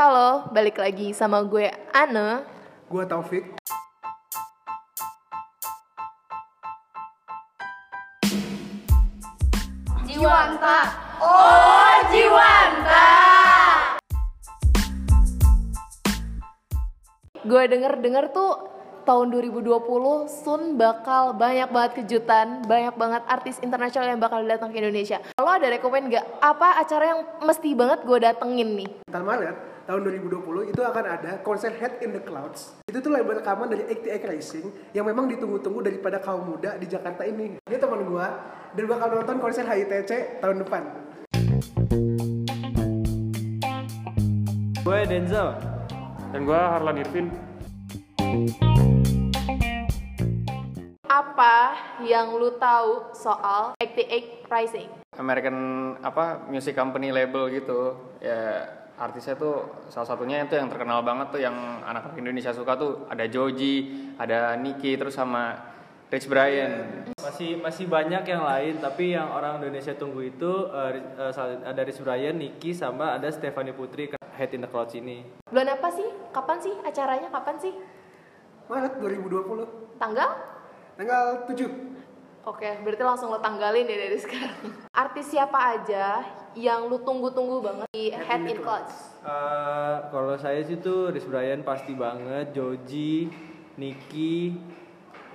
Halo, balik lagi sama gue Anne. Gua Taufik. Jiwanta. Oh, Jiwanta. Gue denger-denger tuh tahun 2020 Sun bakal banyak banget kejutan, banyak banget artis internasional yang bakal datang ke Indonesia. Lo ada rekomend gak apa acara yang mesti banget gue datengin nih? Ntar Maret tahun 2020 itu akan ada konser Head in the Clouds. Itu tuh label rekaman dari ATX Racing yang memang ditunggu-tunggu daripada kaum muda di Jakarta ini. Dia teman gua dan bakal nonton konser HITC tahun depan. Gue Denzel. Dan gue Harlan Irvin. Apa yang lu tahu soal 88 Rising? American apa music company label gitu. Ya artisnya tuh salah satunya itu yang terkenal banget tuh yang anak-anak Indonesia suka tuh ada Joji, ada Nicky terus sama Rich Brian. Masih masih banyak yang lain, tapi yang orang Indonesia tunggu itu eh, sal- ada Rich Brian, Nicky, sama ada Stephanie Putri Head in the Clouds ini. Bulan apa sih? Kapan sih acaranya? Kapan sih? Maret 2020. Tanggal? Tanggal 7. Oke, berarti langsung lo tanggalin ya dari sekarang. Artis siapa aja yang lu tunggu-tunggu banget di Head in Clouds? Eh, kalau saya sih tuh Rich Brian pasti banget, Joji, Nicky.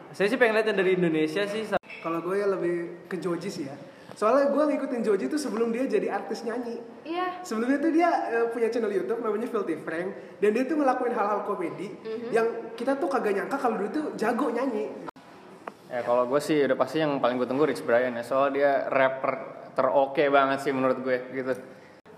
Saya sih pengen lihat yang dari Indonesia sih. Kalau gue ya lebih ke Joji sih ya. Soalnya gue ngikutin Joji tuh sebelum dia jadi artis nyanyi. Iya. Sebelumnya tuh dia eh, punya channel YouTube namanya Filthy Frank dan dia tuh ngelakuin hal-hal komedi yang kita tuh kagak nyangka kalau dulu tuh jago nyanyi. Ya kalau gue sih udah pasti yang paling gue tunggu Rich Brian ya soalnya dia rapper teroke banget sih menurut gue gitu.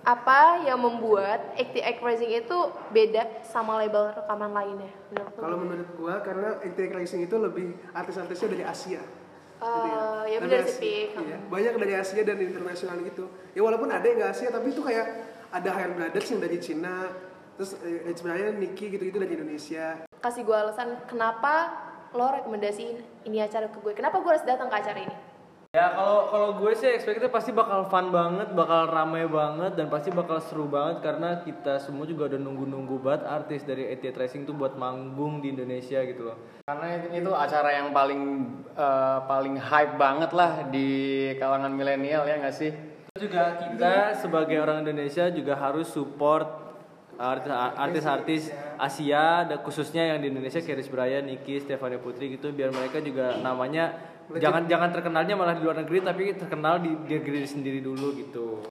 Apa yang membuat 88 Rising itu beda sama label rekaman lainnya? Kalau menurut gua karena ATX Racing itu lebih artis-artisnya dari Asia. Eh, Gitu ya benar sih. Pik. Iya, banyak dari Asia dan internasional gitu. Ya walaupun ada yang nggak Asia tapi itu kayak ada Hair Brothers yang dari Cina, terus eh, Rich Brian, Nicky gitu-gitu dari Indonesia. Kasih gue alasan kenapa lo rekomendasiin ini acara ke gue. Kenapa gue harus datang ke acara ini? Ya kalau kalau gue sih expectnya pasti bakal fun banget, bakal ramai banget dan pasti bakal seru banget karena kita semua juga udah nunggu-nunggu banget artis dari Etihad Racing tuh buat manggung di Indonesia gitu loh. Karena itu, itu acara yang paling eh, paling hype banget lah di kalangan milenial ya nggak sih? juga kita sebagai orang Indonesia juga harus support artis-artis Asia dan khususnya yang di Indonesia Rich Brian, Nicky, Stephanie Putri gitu biar mereka juga namanya jangan jangan terkenalnya malah di luar negeri tapi terkenal di, di negeri sendiri dulu gitu.